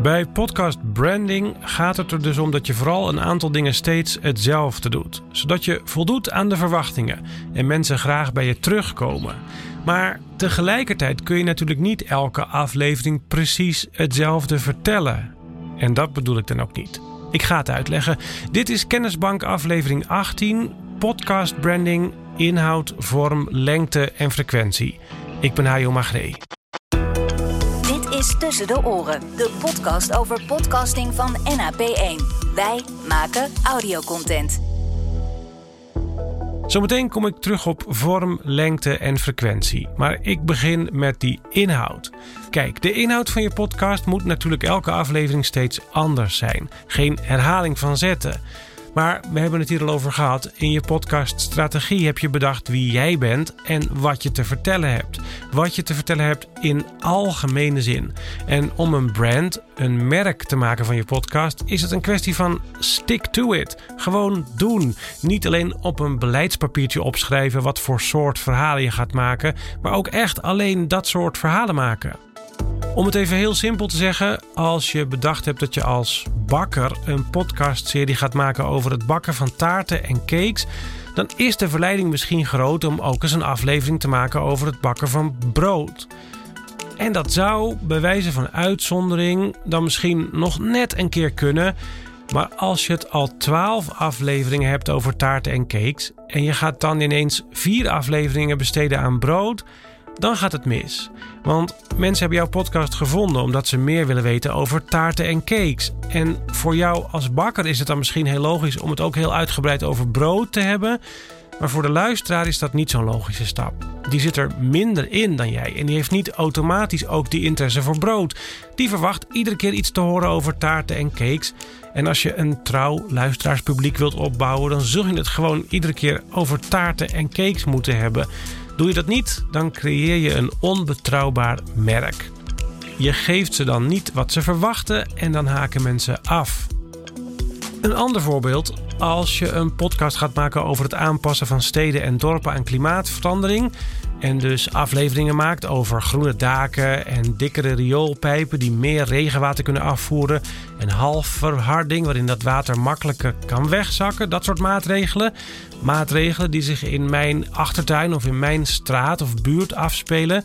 Bij podcast branding gaat het er dus om dat je vooral een aantal dingen steeds hetzelfde doet, zodat je voldoet aan de verwachtingen en mensen graag bij je terugkomen. Maar tegelijkertijd kun je natuurlijk niet elke aflevering precies hetzelfde vertellen. En dat bedoel ik dan ook niet. Ik ga het uitleggen. Dit is Kennisbank aflevering 18, podcast branding, inhoud, vorm, lengte en frequentie. Ik ben Hajo Magree. Tussen de Oren, de podcast over podcasting van NAP1. Wij maken audiocontent. Zometeen kom ik terug op vorm, lengte en frequentie. Maar ik begin met die inhoud. Kijk, de inhoud van je podcast moet natuurlijk elke aflevering steeds anders zijn. Geen herhaling van zetten. Maar we hebben het hier al over gehad. In je podcaststrategie heb je bedacht wie jij bent en wat je te vertellen hebt. Wat je te vertellen hebt in algemene zin. En om een brand, een merk te maken van je podcast, is het een kwestie van stick to it. Gewoon doen. Niet alleen op een beleidspapiertje opschrijven wat voor soort verhalen je gaat maken, maar ook echt alleen dat soort verhalen maken. Om het even heel simpel te zeggen, als je bedacht hebt dat je als bakker een podcastserie gaat maken over het bakken van taarten en cakes, dan is de verleiding misschien groot om ook eens een aflevering te maken over het bakken van brood. En dat zou bij wijze van uitzondering dan misschien nog net een keer kunnen. Maar als je het al 12 afleveringen hebt over taarten en cakes en je gaat dan ineens vier afleveringen besteden aan brood, dan gaat het mis. Want mensen hebben jouw podcast gevonden omdat ze meer willen weten over taarten en cakes. En voor jou als bakker is het dan misschien heel logisch om het ook heel uitgebreid over brood te hebben. Maar voor de luisteraar is dat niet zo'n logische stap. Die zit er minder in dan jij en die heeft niet automatisch ook die interesse voor brood. Die verwacht iedere keer iets te horen over taarten en cakes. En als je een trouw luisteraarspubliek wilt opbouwen, dan zul je het gewoon iedere keer over taarten en cakes moeten hebben. Doe je dat niet, dan creëer je een onbetrouwbaar merk. Je geeft ze dan niet wat ze verwachten en dan haken mensen af. Een ander voorbeeld, als je een podcast gaat maken over het aanpassen van steden en dorpen aan klimaatverandering en dus afleveringen maakt over groene daken en dikkere rioolpijpen die meer regenwater kunnen afvoeren en halfverharding waarin dat water makkelijker kan wegzakken, dat soort maatregelen. Maatregelen die zich in mijn achtertuin of in mijn straat of buurt afspelen.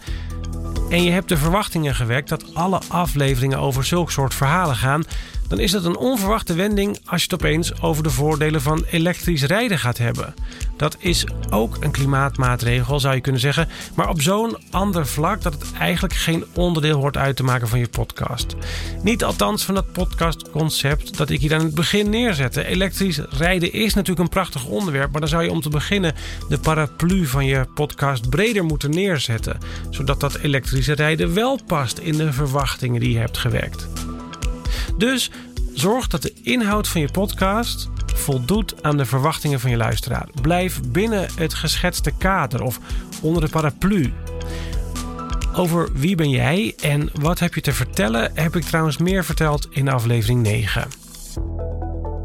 En je hebt de verwachtingen gewekt dat alle afleveringen over zulk soort verhalen gaan dan is dat een onverwachte wending als je het opeens over de voordelen van elektrisch rijden gaat hebben. Dat is ook een klimaatmaatregel, zou je kunnen zeggen, maar op zo'n ander vlak dat het eigenlijk geen onderdeel hoort uit te maken van je podcast. Niet althans van dat podcastconcept dat ik hier aan het begin neerzette. Elektrisch rijden is natuurlijk een prachtig onderwerp, maar dan zou je om te beginnen de paraplu van je podcast breder moeten neerzetten, zodat dat elektrische rijden wel past in de verwachtingen die je hebt gewerkt. Dus zorg dat de inhoud van je podcast voldoet aan de verwachtingen van je luisteraar. Blijf binnen het geschetste kader of onder de paraplu. Over wie ben jij en wat heb je te vertellen heb ik trouwens meer verteld in aflevering 9.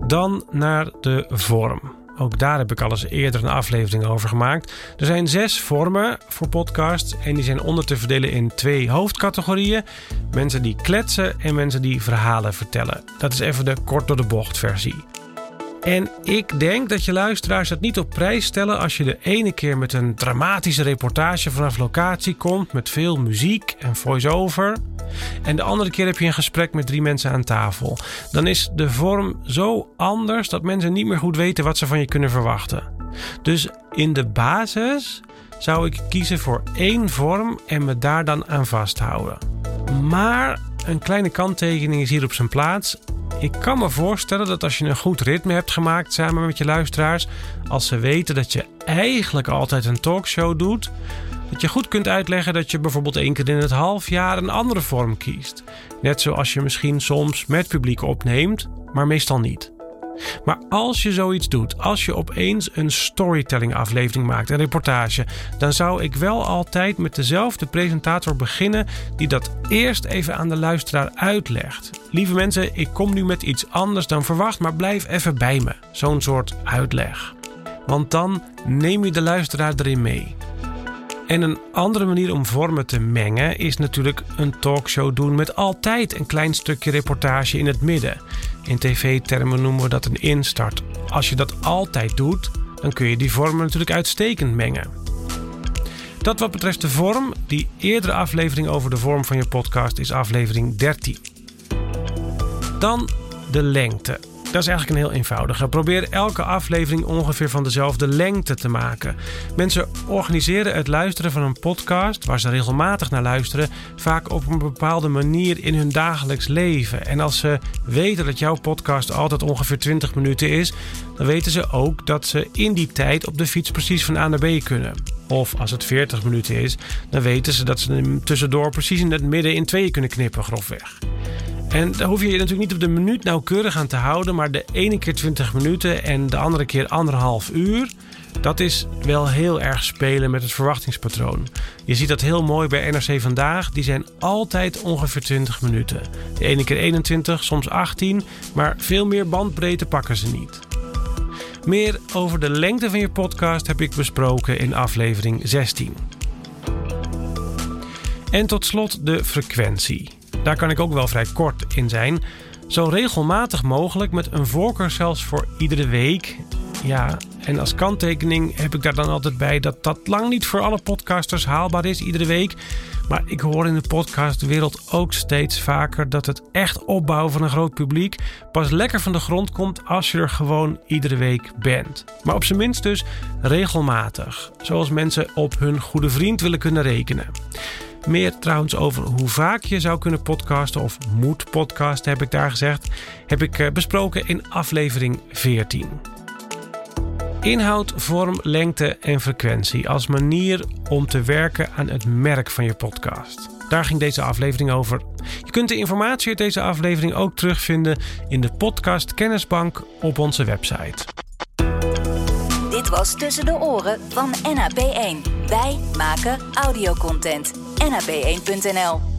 Dan naar de vorm. Ook daar heb ik al eens eerder een aflevering over gemaakt. Er zijn zes vormen voor podcasts en die zijn onder te verdelen in twee hoofdcategorieën. Mensen die kletsen en mensen die verhalen vertellen. Dat is even de kort door de bocht versie. En ik denk dat je luisteraars het niet op prijs stellen als je de ene keer met een dramatische reportage vanaf locatie komt met veel muziek en voice-over. En de andere keer heb je een gesprek met drie mensen aan tafel. Dan is de vorm zo anders dat mensen niet meer goed weten wat ze van je kunnen verwachten. Dus in de basis zou ik kiezen voor één vorm en me daar dan aan vasthouden. Maar een kleine kanttekening is hier op zijn plaats. Ik kan me voorstellen dat als je een goed ritme hebt gemaakt samen met je luisteraars, als ze weten dat je eigenlijk altijd een talkshow doet, dat je goed kunt uitleggen dat je bijvoorbeeld één keer in het half jaar een andere vorm kiest. Net zoals je misschien soms met publiek opneemt, maar meestal niet. Maar als je zoiets doet, als je opeens een storytelling aflevering maakt, een reportage, dan zou ik wel altijd met dezelfde presentator beginnen die dat eerst even aan de luisteraar uitlegt. Lieve mensen, ik kom nu met iets anders dan verwacht, maar blijf even bij me. Zo'n soort uitleg. Want dan neem je de luisteraar erin mee. En een andere manier om vormen te mengen is natuurlijk een talkshow doen met altijd een klein stukje reportage in het midden. In tv-termen noemen we dat een instart. Als je dat altijd doet, dan kun je die vormen natuurlijk uitstekend mengen. Dat wat betreft de vorm, die eerdere aflevering over de vorm van je podcast is aflevering 13. Dan de lengte. Dat is eigenlijk een heel eenvoudige. Probeer elke aflevering ongeveer van dezelfde lengte te maken. Mensen organiseren het luisteren van een podcast, waar ze regelmatig naar luisteren, vaak op een bepaalde manier in hun dagelijks leven. En als ze weten dat jouw podcast altijd ongeveer 20 minuten is, dan weten ze ook dat ze in die tijd op de fiets precies van A naar B kunnen. Of als het 40 minuten is, dan weten ze dat ze hem tussendoor precies in het midden in tweeën kunnen knippen, grofweg. En daar hoef je je natuurlijk niet op de minuut nauwkeurig aan te houden, maar de ene keer 20 minuten en de andere keer anderhalf uur. Dat is wel heel erg spelen met het verwachtingspatroon. Je ziet dat heel mooi bij NRC vandaag. Die zijn altijd ongeveer 20 minuten. De ene keer 21, soms 18, maar veel meer bandbreedte pakken ze niet. Meer over de lengte van je podcast heb ik besproken in aflevering 16. En tot slot de frequentie. Daar kan ik ook wel vrij kort in zijn. Zo regelmatig mogelijk, met een voorkeur zelfs voor iedere week. Ja, en als kanttekening heb ik daar dan altijd bij dat dat lang niet voor alle podcasters haalbaar is iedere week. Maar ik hoor in de podcastwereld ook steeds vaker dat het echt opbouwen van een groot publiek pas lekker van de grond komt als je er gewoon iedere week bent. Maar op zijn minst dus regelmatig, zoals mensen op hun goede vriend willen kunnen rekenen. Meer trouwens over hoe vaak je zou kunnen podcasten of moet podcasten, heb ik daar gezegd, heb ik eh, besproken in aflevering 14. Inhoud, vorm, lengte en frequentie als manier om te werken aan het merk van je podcast. Daar ging deze aflevering over. Je kunt de informatie uit deze aflevering ook terugvinden in de podcast Kennisbank op onze website. Dit was Tussen de Oren van NAP1. Wij maken audiocontent. NAP1.nl